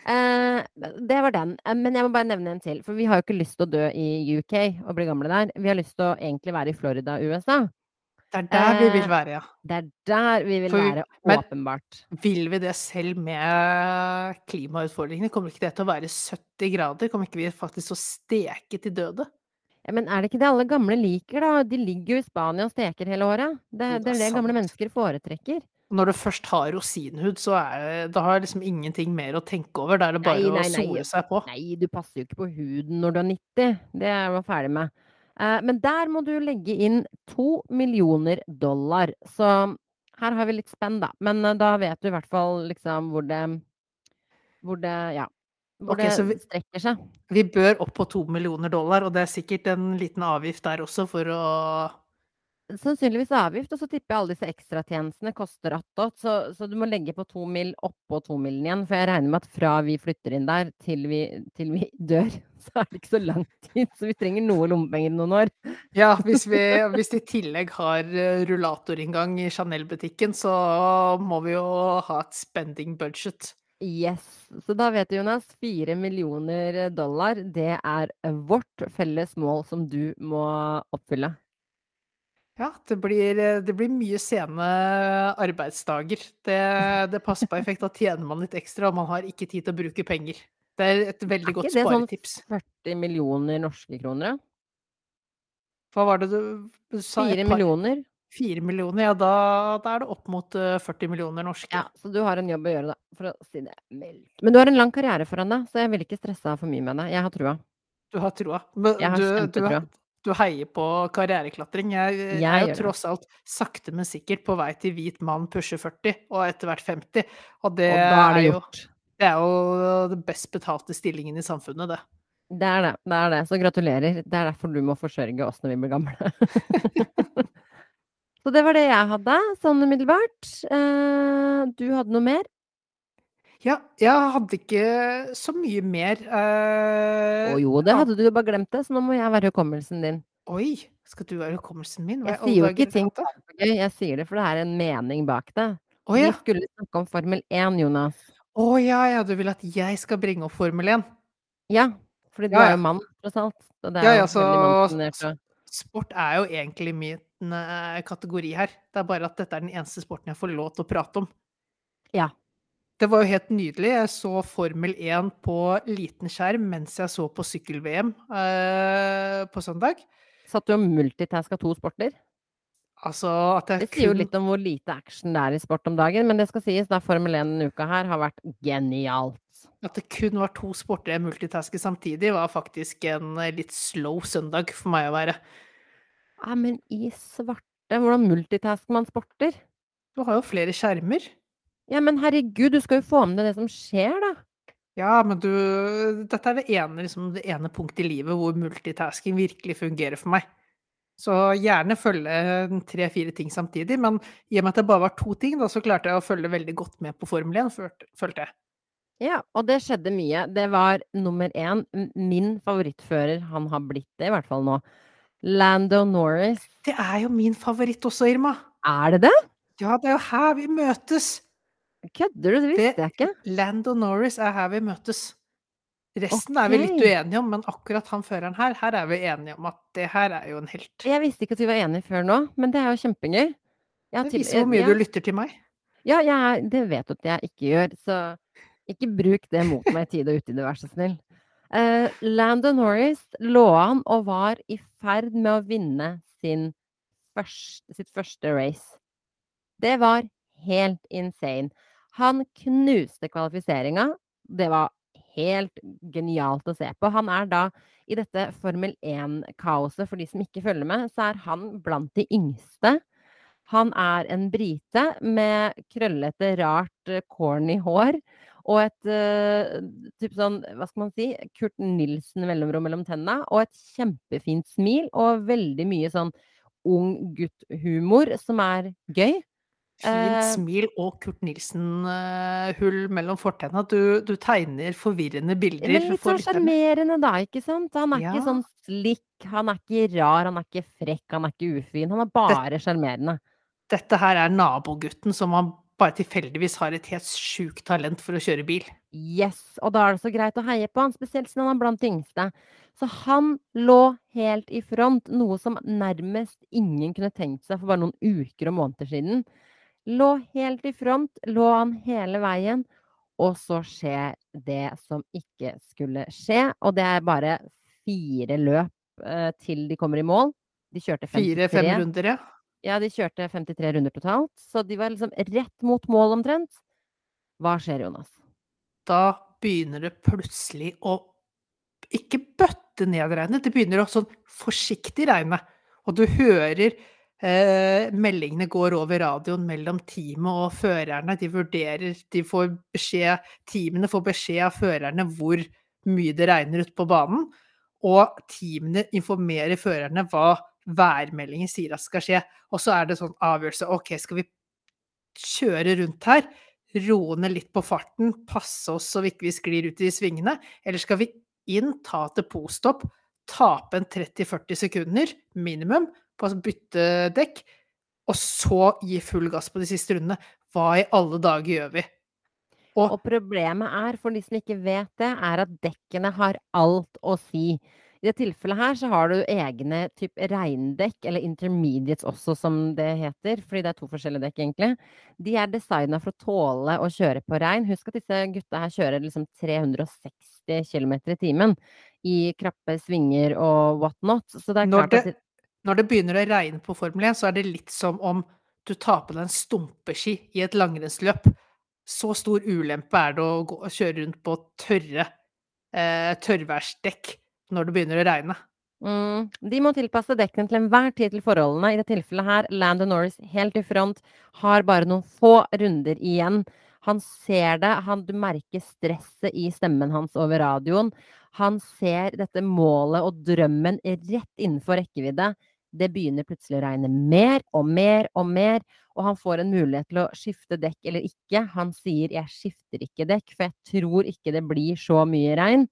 Speaker 1: Uh, det var den. Uh, Men jeg må bare nevne en til. For vi har jo ikke lyst til å dø i UK og bli gamle der. Vi har lyst til å egentlig være i Florida, USA.
Speaker 2: Det er der vi vil
Speaker 1: Eh,
Speaker 2: være, ja.
Speaker 1: Det er der vi vil
Speaker 2: vi-
Speaker 1: være,
Speaker 2: men-
Speaker 1: åpenbart.
Speaker 2: Vil vi det selv med klimautfordringene? Kommer ikke det til å være 70 grader? Kommer ikke vi faktisk til å steke til døde?
Speaker 1: Ja, men er det ikke det alle gamle liker, da? De ligger jo i Spania og steker hele året. Det, det
Speaker 2: det
Speaker 1: er
Speaker 2: det
Speaker 1: det gamle mennesker foretrekker.
Speaker 2: Når du først har rosinhud, så er det, har liksom ingenting mer å tenke over. Da er det bare
Speaker 1: Nei, nei,
Speaker 2: å
Speaker 1: nei.
Speaker 2: sole seg på.
Speaker 1: Nei, du passer jo ikke på huden når du er 90. Det er man ferdig med. Eh, men der må du legge inn to millioner dollar. Så her har vi litt spenn, da. Men eh, da vet du i hvert fall liksom hvor det Hvor det Ja. Hvor
Speaker 2: Ok, så vi
Speaker 1: strekker seg.
Speaker 2: vi bør opp på to millioner dollar, og det er sikkert en liten avgift der også for å
Speaker 1: Sannsynligvis avgift, og så tipper jeg alle disse ekstratjenestene koster attåt. Så, så du må legge på to mil oppå to milen igjen. For jeg regner med at fra vi flytter inn der til vi, til vi dør, så er det ikke så lang tid. Så vi trenger noe lommepenger i noen år.
Speaker 2: Ja, hvis vi hvis vi i tillegg har rullatorinngang i Chanel-butikken, så må vi jo ha et spending budget.
Speaker 1: Yes. Så da vet du, Jonas. Fire millioner dollar, det er vårt felles mål som du må oppfylle.
Speaker 2: Ja, det blir, eh, det blir mye sene arbeidsdager. Det, det passer perfekt. Da tjener man litt ekstra, og man har ikke tid til å bruke penger. Det er et veldig
Speaker 1: Er
Speaker 2: veldig
Speaker 1: ikke
Speaker 2: godt
Speaker 1: det sånn 40 millioner norske kroner, da?
Speaker 2: Hva var det du sa?
Speaker 1: Fire millioner?
Speaker 2: Fire millioner, ja da, da er det opp mot eh, 40 millioner norske.
Speaker 1: Ja, så du har en jobb å gjøre, da, for å si det mildt. Men du har en lang karriere foran deg, så jeg vil ikke stresse for mye med deg. Jeg har trua.
Speaker 2: Du har troa. Men
Speaker 1: Jeg har
Speaker 2: du, du,
Speaker 1: kjempetrua.
Speaker 2: Du heier på karriereklatring. Jeg, jeg
Speaker 1: Jeg
Speaker 2: er jo tross alt sakte, men sikkert på vei til hvit mann pusher 40, og etter hvert 50. Og det,
Speaker 1: Og er det
Speaker 2: jo,
Speaker 1: gjort.
Speaker 2: det er jo den best betalte stillingen i samfunnet, det.
Speaker 1: Det er det. det er det. Så gratulerer. Det er derfor du må forsørge oss når vi blir gamle. så det var det jeg hadde, sånn umiddelbart. Eh, du hadde noe mer?
Speaker 2: Ja, jeg hadde ikke så mye mer.
Speaker 1: Å
Speaker 2: eh,
Speaker 1: jo, det hadde du bare glemt det, så nå må jeg være hukommelsen din.
Speaker 2: Oi, skal du være hukommelsen min? Hva
Speaker 1: Jeg sier jo ikke ting gøy, jeg sier det for det er en mening bak det.
Speaker 2: Oh, ja.
Speaker 1: Vi skulle snakke om Formel 1, Jonas.
Speaker 2: Å ja, ja, du vil at jeg skal bringe opp Formel 1?
Speaker 1: Ja, fordi du
Speaker 2: Ja,
Speaker 1: er jo mann, tross alt.
Speaker 2: Ja, ja, så Sport er jo egentlig min uh, kategori her. Det er bare at dette er den eneste sporten jeg får lov til å prate om.
Speaker 1: Ja.
Speaker 2: Det var jo helt nydelig. Jeg så Formel 1 på liten skjerm mens jeg så på sykkel-VM eh, på søndag.
Speaker 1: Satt du og multitaska to sporter?
Speaker 2: Altså at jeg
Speaker 1: Det sier jo litt om hvor lite action det er i sport om dagen, men det skal sies, da Formel 1 denne uka her har vært genialt.
Speaker 2: At det kun var to sporter jeg multitasker samtidig, var faktisk en eh, litt slow søndag for meg å være.
Speaker 1: Ja, men i svarte, hvordan multitasker man sporter?
Speaker 2: Du har jo flere skjermer.
Speaker 1: Ja, men herregud, du skal jo få med deg det som skjer, da.
Speaker 2: Ja, men du Dette er det ene, liksom, det ene punktet i livet hvor multitasking virkelig fungerer for meg. Så gjerne følge tre-fire ting samtidig, men i og med at det bare var to ting, da, så klarte jeg å følge veldig godt med på Formel 1, følte følte jeg.
Speaker 1: Ja, og det skjedde mye. Det var nummer én, min favorittfører, han har blitt det i hvert fall nå. Lando Norris.
Speaker 2: Det er jo min favoritt også, Irma.
Speaker 1: Er det det?
Speaker 2: Ja, det er jo her vi møtes.
Speaker 1: Kødder du? Det visste jeg ikke.
Speaker 2: Lando Norris er her vi møtes. Resten er vi litt uenige om, men akkurat han føreren her, her er vi enige om at det her er jo en helt.
Speaker 1: Jeg visste ikke at vi var enige før nå, men det er jo kjempegøy. Jeg
Speaker 2: Det viser hvor mye
Speaker 1: ja.
Speaker 2: du lytter til meg.
Speaker 1: Ja, jeg, det vet du at jeg ikke gjør, så ikke bruk det mot meg i tide og utide, vær så snill. Eh, Lando Norris lå an og var i ferd med å vinne sin første, sitt første race. Det var helt insane. Han knuste kvalifiseringa. Det var helt genialt å se på. Han er da i dette Formel 1-kaoset, for de som ikke følger med, så er han blant de yngste. Han er en brite med krøllete, rart, eh, corny hår. Og et uh, typ sånn, hva skal man si, Kurt Nilsen-mellomrom mellom tenna. Og et kjempefint smil, og veldig mye sånn ung gutt-humor som er gøy.
Speaker 2: Fint
Speaker 1: Eh,
Speaker 2: smil og Kurt Nilsen-hull mellom fortenna. Du, du tegner forvirrende bilder
Speaker 1: Men litt sånn sjarmerende, da, ikke sant? Han er ikke
Speaker 2: Ja.
Speaker 1: sånn slick, han er ikke rar, han er ikke frekk, han er ikke ufin. Han er bare sjarmerende.
Speaker 2: Dette her er nabogutten som han bare tilfeldigvis har et helt sjukt talent for å kjøre bil.
Speaker 1: Yes, og da er det så greit å heie på han, spesielt siden han er blant de yngste. Så han lå helt i front, noe som nærmest ingen kunne tenkt seg for bare noen uker og måneder siden. Lå helt i front, lå han hele veien, og så skjer det som ikke skulle skje. Og det er bare fire løp eh, til de kommer i mål. De kjørte 53.
Speaker 2: Fire-fem runder, ja.
Speaker 1: Ja, de kjørte 53 runder totalt, så de var liksom rett mot mål omtrent. Hva skjer, Jonas?
Speaker 2: Da begynner det plutselig å ikke bøtte ned regnet, det begynner å sånn forsiktig regne. Og du hører eh, meldingene går over radioen mellom teamet og førerne. De vurderer De får beskjed Teamene får beskjed av førerne hvor mye det regner ute på banen. Og teamene informerer førerne hva værmeldingen sier at skal skje. Og så er det sånn avgjørelse OK, skal vi kjøre rundt her? Roe ned litt på farten, passe oss så vi ikke sklir ut i svingene? Eller skal vi inn, ta til postopp, tape en 30-40 sekunder minimum på å bytte dekk, og så gi full gass på de siste rundene? Hva i alle dager gjør vi?
Speaker 1: Og, og problemet er, for de som ikke vet det, er at dekkene har alt å si. I det tilfellet her så har du egne typ regndekk, eller intermediates også som det heter, fordi det er to forskjellige dekk egentlig. De er designa for å tåle å kjøre på regn. Husk at disse gutta her kjører liksom 360 km i timen i krappe svinger og whatnot. Så det er klart
Speaker 2: det,
Speaker 1: at
Speaker 2: når det begynner å regne på Formel 1, så er det litt som om du tar på deg en stumpeski i et langrennsløp. Så stor ulempe er det å, gå, å kjøre rundt på tørre eh, tørrværsdekk når det begynner å regne.
Speaker 1: Mm, de må tilpasse dekkene til enhver tid til forholdene. I det tilfellet her, Landon Norris helt i front, har bare noen få runder igjen. Han ser det, han, du merker stresset i stemmen hans over radioen. Han ser dette målet og drømmen rett innenfor rekkevidde. Det begynner plutselig å regne mer og mer og mer, og han får en mulighet til å skifte dekk eller ikke. Han sier 'jeg skifter ikke dekk, for jeg tror ikke det blir så mye regn'.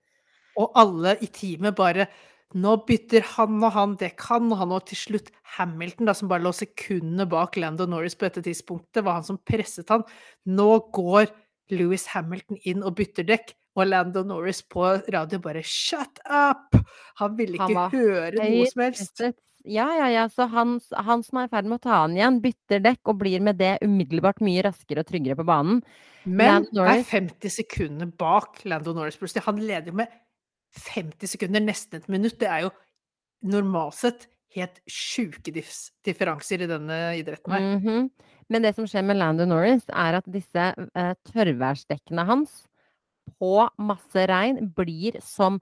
Speaker 2: Og alle i teamet bare Nå bytter han og han dekk, han og han, og til slutt Hamilton, da, som bare lå sekundene bak Lando Norris på dette tidspunktet, var han som presset han. Nå går Louis Hamilton inn og bytter dekk, og Lando Norris på radio bare 'shut up'! Han ville ikke
Speaker 1: han
Speaker 2: høre noe som helst.
Speaker 1: Ja, ja, ja. Så han, han som er i ferd med å ta han igjen, bytter dekk og blir med det umiddelbart mye raskere og tryggere på banen.
Speaker 2: Men
Speaker 1: det
Speaker 2: er 50 sekunder bak Lando Norris plutselig. Han leder jo med 50 sekunder, nesten et minutt. Det er jo normalt sett helt sjuke differanser i denne idretten her.
Speaker 1: Mhm. Men det som skjer med Lando Norris, er at disse eh, tørrværsdekkene hans på masse regn blir som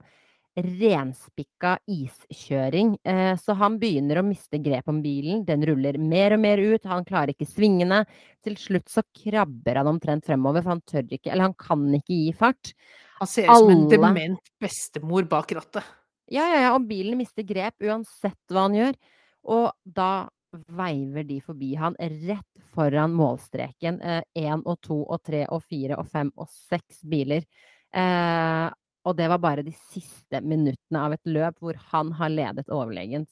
Speaker 1: renspikka iskjøring. Eh, så han begynner å miste grep om bilen. Den ruller mer og mer ut. Han klarer ikke svingene. Til slutt så krabber han omtrent fremover, for han tør ikke, eller han kan ikke gi fart.
Speaker 2: Han ser ut som en dement bestemor bak rattet.
Speaker 1: Ja, ja, ja, og bilen mister grep uansett hva han gjør. Og da veiver de forbi han rett foran målstreken. Én og to og tre og fire og fem og seks biler. Eh, og det var bare de siste minuttene av et løp hvor han har ledet overlegent.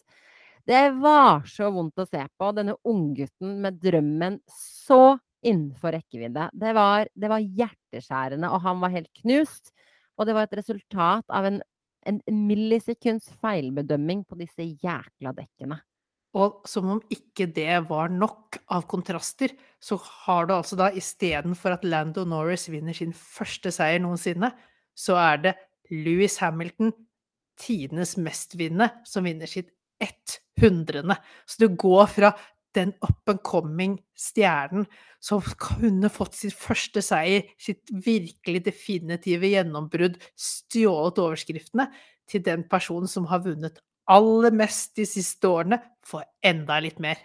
Speaker 1: Det var så vondt å se på. Denne unggutten med drømmen så innenfor rekkevidde. Det var, det var hjerteskjærende, og han var helt knust. Og det var et resultat av en en millisekunds feilbedømming på disse jækla dekkene.
Speaker 2: Og som om ikke det var nok av kontraster, så har du altså da istedenfor at Lando Norris vinner sin første seier noensinne, så er det Louis Hamilton, tidenes mestvinnende, som vinner sitt 100. Så du går fra den up and coming stjernen som kunne fått sin første seier, sitt virkelig definitive gjennombrudd, stjålet overskriftene, til den personen som har vunnet aller mest de siste årene, får enda litt mer.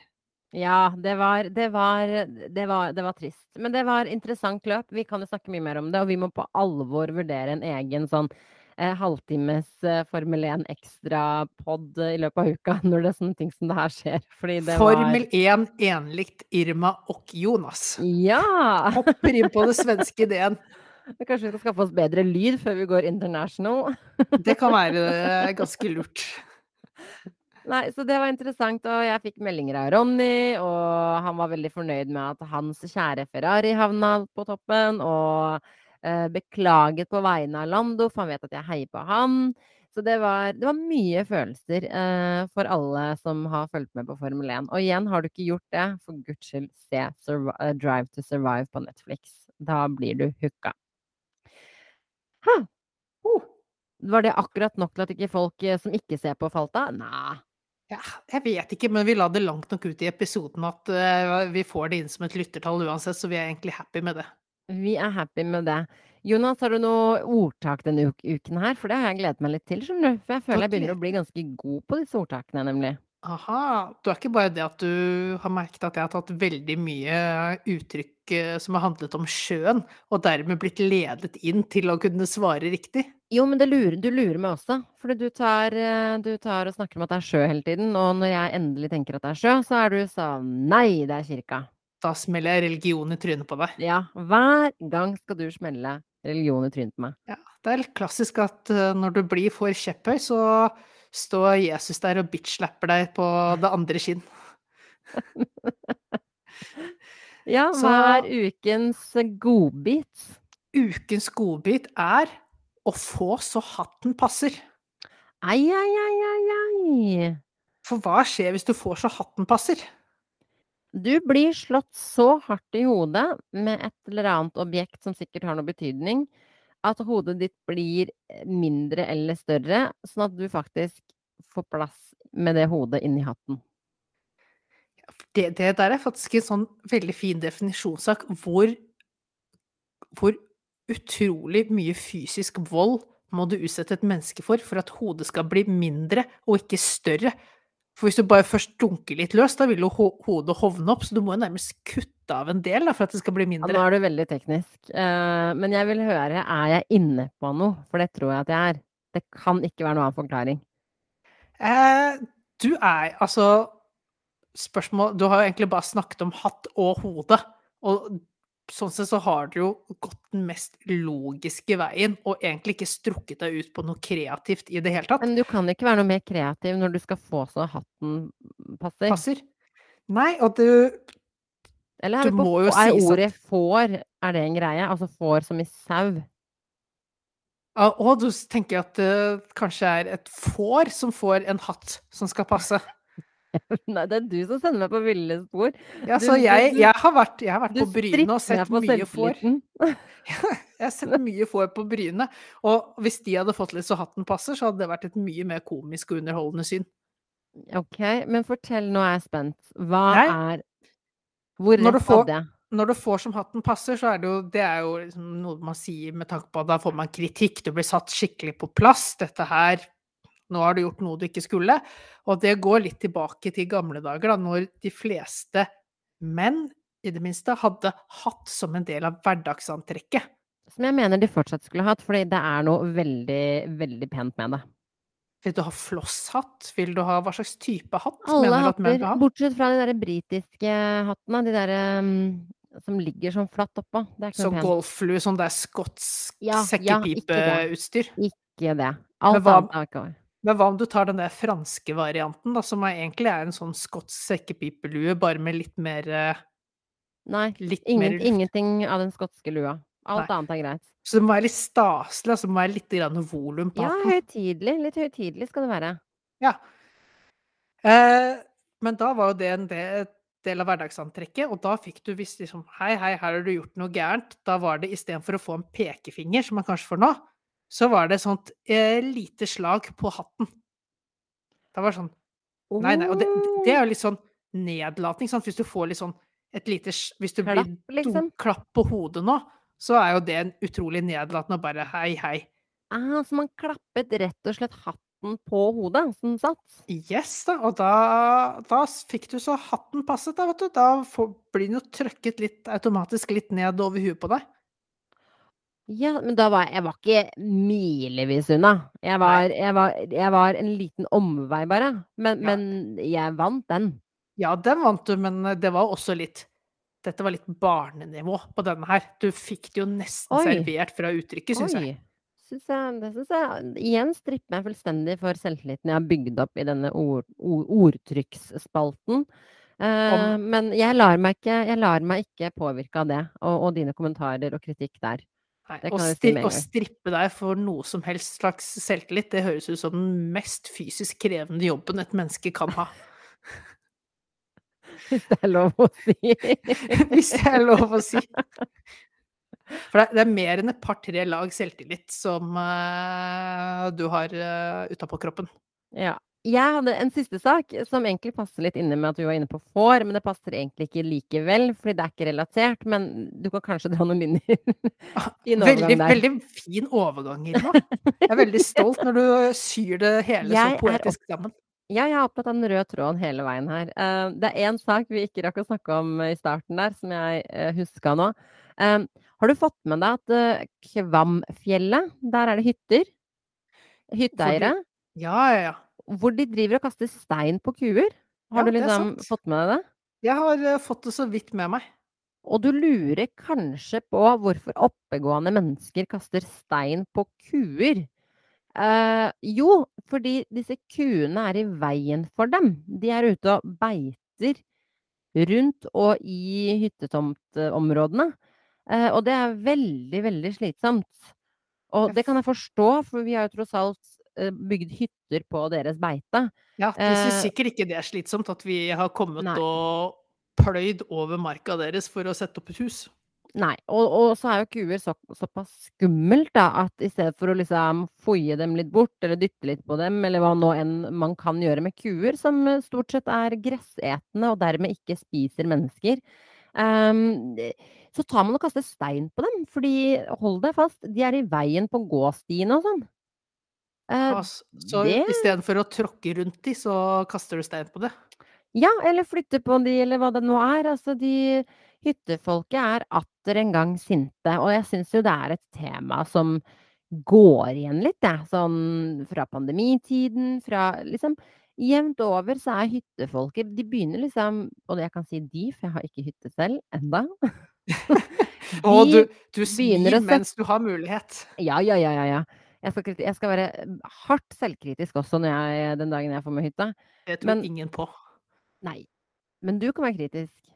Speaker 1: Ja, det var, det var, det var, det var trist. Men det var interessant løp. Vi kan jo snakke mye mer om det, og vi må på alvor vurdere en egen sånn eh, halvtimes eh, Formel 1 ekstra-pod i løpet av uka når det er sånne ting som det her skjer.
Speaker 2: Formel 1 enlikt Irma og Jonas.
Speaker 1: Ja!
Speaker 2: Hopper inn på det svenske ideen.
Speaker 1: Kanskje vi skal skaffe oss bedre lyd før vi går international?
Speaker 2: Det kan være eh, ganske lurt.
Speaker 1: Nei, så det var interessant, og jeg fikk meldinger av Ronny, og han var veldig fornøyd med at hans kjære Ferrari havna på toppen, og eh, beklaget på vegne av Lando, for han vet at jeg heier på han. Så det var, det var mye følelser eh, for alle som har fulgt med på Formel 1. Og igjen, har du ikke gjort det, for guds skyld, se Survive, eh, Drive to Survive på Netflix. Da blir du hooka. Ha!
Speaker 2: Oh.
Speaker 1: Var det akkurat nok til at ikke folk eh, som ikke ser på, falt av? Nei.
Speaker 2: Ja, jeg vet ikke, men vi la det langt nok ut i episoden at uh, vi får det inn som et lyttertall uansett, så vi er egentlig happy med det.
Speaker 1: Vi er happy med det. Jonas, har du noe ordtak denne uken her? For det har jeg gledet meg litt til, skjønner du. For jeg føler jeg begynner å bli ganske god på disse ordtakene, nemlig.
Speaker 2: Aha. Du er ikke bare det at du har merket at jeg har tatt veldig mye uttrykk eh, som har handlet om sjøen, og dermed blitt ledet inn til å kunne svare riktig?
Speaker 1: Jo, men det lurer, du lurer meg også. For du tar, eh, du tar og snakker om at det er sjø hele tiden. Og når jeg endelig tenker at det er sjø, så er du sånn Nei, det er kirka.
Speaker 2: Da smeller jeg religion i trynet på deg.
Speaker 1: Ja, hver gang skal du smelle religion i trynet på meg.
Speaker 2: Ja, det er litt klassisk at eh, når du blir for kjepphøy, så står Jesus der og bitch-slapper deg på det andre kinn.
Speaker 1: Ja, hva er ukens godbit?
Speaker 2: Ukens godbit er å få så hatten passer.
Speaker 1: Ai, ai, ai, ai, ai.
Speaker 2: For hva skjer hvis du får så hatten passer?
Speaker 1: Du blir slått så hardt i hodet med et eller annet objekt som sikkert har noe betydning, at hodet ditt blir eh, mindre eller større, sånn at du faktisk får plass med det hodet inni hatten.
Speaker 2: Det, det der er faktisk en sånn veldig fin definisjonssak hvor, hvor utrolig mye fysisk vold må du utsette et menneske for for at hodet skal bli mindre og ikke større. For hvis du bare først dunker litt løs, da vil jo ho hodet hovne opp, så du må jo nærmest kutte av en del da, for at det skal bli
Speaker 1: Ja,
Speaker 2: mindre.
Speaker 1: nå er du veldig teknisk. Uh, men jeg vil høre, er jeg inne på noe? For det tror jeg at jeg er. Det kan ikke være noen annen forklaring.
Speaker 2: Uh, du er altså Spørsmål Du har jo egentlig bare snakket om hatt og hode. Og sånn sett så har du jo gått den mest logiske veien, og egentlig ikke strukket deg ut på noe kreativt i det hele tatt.
Speaker 1: Men du kan ikke være noe mer kreativ når du skal få så hatten passer.
Speaker 2: Passer. Nei, og du
Speaker 1: Eller er,
Speaker 2: Du
Speaker 1: på,
Speaker 2: må jo
Speaker 1: er
Speaker 2: si
Speaker 1: ordet får, er det en greie? Altså får som i sau?
Speaker 2: Ja, Og du tenker at det kanskje er et får som får en hatt som skal passe.
Speaker 1: Nei, det er du som sender meg på ville spor.
Speaker 2: Ja, så jeg, jeg har vært, jeg har vært på Bryne og sett mye får. Jeg har sett mye får på Bryne, og hvis de hadde fått litt så hatten passer, så hadde det vært et mye mer komisk og underholdende syn.
Speaker 1: Ok, men fortell, nå er jeg spent. Hva
Speaker 2: Nei.
Speaker 1: er Hvor rett var det?
Speaker 2: Når du får som hatten passer, så er det jo, det er jo liksom noe man sier med tanke på at da får man kritikk, du blir satt skikkelig på plass. Dette her Nå har du gjort noe du ikke skulle. Og det går litt tilbake til gamle dager, da, når de fleste menn, i det minste, hadde hatt som en del av hverdagsantrekket.
Speaker 1: Som jeg mener de fortsatt skulle hatt, fordi det er noe veldig, veldig pent med det.
Speaker 2: Vil du ha flosshatt? Vil du ha hva slags type hatt?
Speaker 1: Alle hatter,
Speaker 2: ha?
Speaker 1: bortsett fra de der britiske hattene, de der um, som ligger sånn flatt oppå. Det er ikke
Speaker 2: Så
Speaker 1: noe pent.
Speaker 2: golfflue, sånn der skotsk
Speaker 1: Ja, ja, ikke det. Ikke det. Alt
Speaker 2: hva-
Speaker 1: annet er ikke
Speaker 2: Men hva om du tar den der franske varianten, da, som er, egentlig er en sånn skotsk sekkepipelue, bare med litt mer eh,
Speaker 1: Nei,
Speaker 2: Litt
Speaker 1: ingen,
Speaker 2: mer
Speaker 1: ingenting av den skotske lua. Alt
Speaker 2: Nei.
Speaker 1: annet er greit.
Speaker 2: Så det må være litt staselig, altså det må være litt volum på
Speaker 1: Ja,
Speaker 2: hatten.
Speaker 1: høytidelig. Litt høytidelig skal det være.
Speaker 2: Ja. Eh, men da var jo det en del, del av hverdagsantrekket, og da fikk du visst liksom Hei, hei, her har du gjort noe gærent. Da var det istedenfor å få en pekefinger, som man kanskje får nå, så var det et sånt eh, lite slag på hatten. Det var sånn Nei, nei. Og det, det er jo litt sånn nedlatning, sant. Hvis du får litt sånn et lite Hvis du
Speaker 1: Klapp,
Speaker 2: blir
Speaker 1: liksom.
Speaker 2: klapp på hodet nå, så er jo det en utrolig nedlatende og bare hei, hei.
Speaker 1: Ah, så man klappet rett og slett hatten på hodet, som satt?
Speaker 2: Yes, da. Og da, da fikk du så hatten passet, da, vet du. Da får, blir den jo trøkket litt automatisk litt ned over huet på deg.
Speaker 1: Ja, men da var jeg Jeg var ikke milevis unna. Jeg var, jeg var, jeg var en liten omvei, bare. Men,
Speaker 2: Ja.
Speaker 1: men jeg vant den.
Speaker 2: Ja, den vant du, men eh, det var også litt Dette var litt barnenivå på denne her. Du fikk det jo nesten
Speaker 1: Oi.
Speaker 2: servert fra uttrykket, syns jeg.
Speaker 1: Synes jeg, det syns jeg Igjen stripper jeg fullstendig for selvtilliten jeg har bygd opp i denne ord, ord, ordtrykksspalten.
Speaker 2: Uh,
Speaker 1: men jeg lar meg ikke, jeg lar meg ikke påvirke av det, og, og dine kommentarer og kritikk der.
Speaker 2: Nei, å, stri å strippe deg for noe som helst slags selvtillit, det høres ut som den mest fysisk krevende jobben et menneske kan ha.
Speaker 1: Hvis det er lov å si.
Speaker 2: Hvis det er lov å si. For det, det er mer enn et par-tre lag selvtillit som uh, du har uh, utapå kroppen.
Speaker 1: Ja. Jeg hadde en siste sak som egentlig passer litt inne med at vi var inne på får, men det passer egentlig ikke likevel, fordi det er ikke relatert. Men du kan kanskje dra noen linjer. inn
Speaker 2: Veldig,
Speaker 1: overgang der.
Speaker 2: veldig fin overgang, Irma. Jeg er veldig stolt når du syr det hele så
Speaker 1: Jeg så
Speaker 2: poetisk sammen.
Speaker 1: Ja, jeg er opptatt av den røde tråden hele veien her. Eh, det er én sak vi ikke rakk å snakke om i starten der, som jeg uh, huska nå. Eh, har du fått med deg at Kvamfjellet, der er det hytter? Hytteeiere.
Speaker 2: Ja, ja, ja.
Speaker 1: Hvor de driver og kaster stein på kuer. Har
Speaker 2: Ja,
Speaker 1: du liksom fått med deg det?
Speaker 2: Jeg har eh, fått det så vidt med meg.
Speaker 1: Og du lurer kanskje på hvorfor oppegående mennesker kaster stein på kuer. Eh, jo, fordi disse kuene er i veien for dem. De er ute og beiter rundt og i hyttetomtområdene. Eh, og det er veldig, veldig slitsomt. Og det kan jeg forstå, for vi har jo tross alt bygd hytter på deres beite.
Speaker 2: Ja, de syns
Speaker 1: Eh,
Speaker 2: sikkert ikke det er slitsomt at vi har kommet
Speaker 1: Nei.
Speaker 2: og pløyd over marka deres for å sette opp et hus.
Speaker 1: Nei, og, og så er jo kuer så, såpass skummelt, da, at i stedet for å liksom foie dem litt bort, eller dytte litt på dem, eller hva nå enn man kan gjøre med kuer, som eh, stort sett er gressetende og dermed ikke spiser mennesker, Um, så tar man og kaster stein på dem. Fordi, hold deg fast, de er i veien på gåstiene og sånn. Eh,
Speaker 2: så
Speaker 1: det
Speaker 2: istedenfor å tråkke rundt de, så kaster du stein på det.
Speaker 1: Ja, eller flytte på de, eller hva det nå er. Altså, de hyttefolket er atter en gang sinte, og jeg syns jo det er et tema som går igjen litt, jeg. Sånn fra pandemitiden, fra liksom Jevnt over så er hyttefolket De begynner liksom Og jeg kan si de, for jeg har ikke hytte selv enda.
Speaker 2: Og du, du
Speaker 1: sette
Speaker 2: mens du har mulighet.
Speaker 1: Ja, ja, ja, ja, ja. Jeg skal, jeg skal være hardt selvkritisk også jeg, den dagen jeg får meg hytte.
Speaker 2: Det tror
Speaker 1: Men-
Speaker 2: ingen på.
Speaker 1: Nei. Men du kan være kritisk.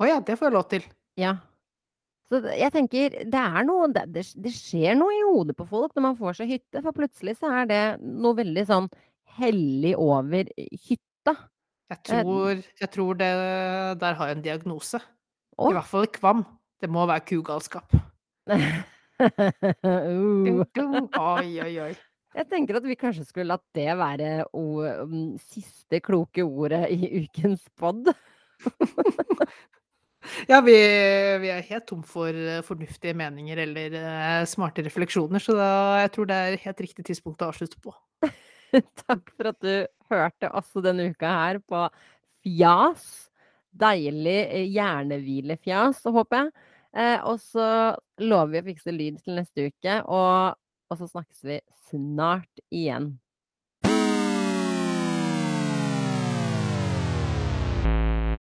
Speaker 2: Å ja, det får jeg lov til.
Speaker 1: Ja. Så jeg tenker, det er noe det, det, det skjer noe i hodet på folk når man får seg hytte, for plutselig så er det noe veldig sånn hellig over hytta.
Speaker 2: Jeg tror, jeg tror det der har jeg en diagnose.
Speaker 1: Oh.
Speaker 2: I hvert fall i kvam. Det må være kugalskap.
Speaker 1: Uh.
Speaker 2: Oi, oi, oi.
Speaker 1: Jeg tenker at vi kanskje skulle latt det være o, mm, siste kloke ordet i ukens pod.
Speaker 2: Ja, vi, vi er helt tom for eh, fornuftige meninger eller uh, smarte refleksjoner, så da, jeg tror det er helt riktig tidspunkt å avslutte på.
Speaker 1: Takk for at du hørte også denne uka her på Fjas. Deilig eh, hjernehvilefjas, håper jeg. Eh, og så lover vi å fikse lyd til neste uke, og, og så snakkes vi snart igjen.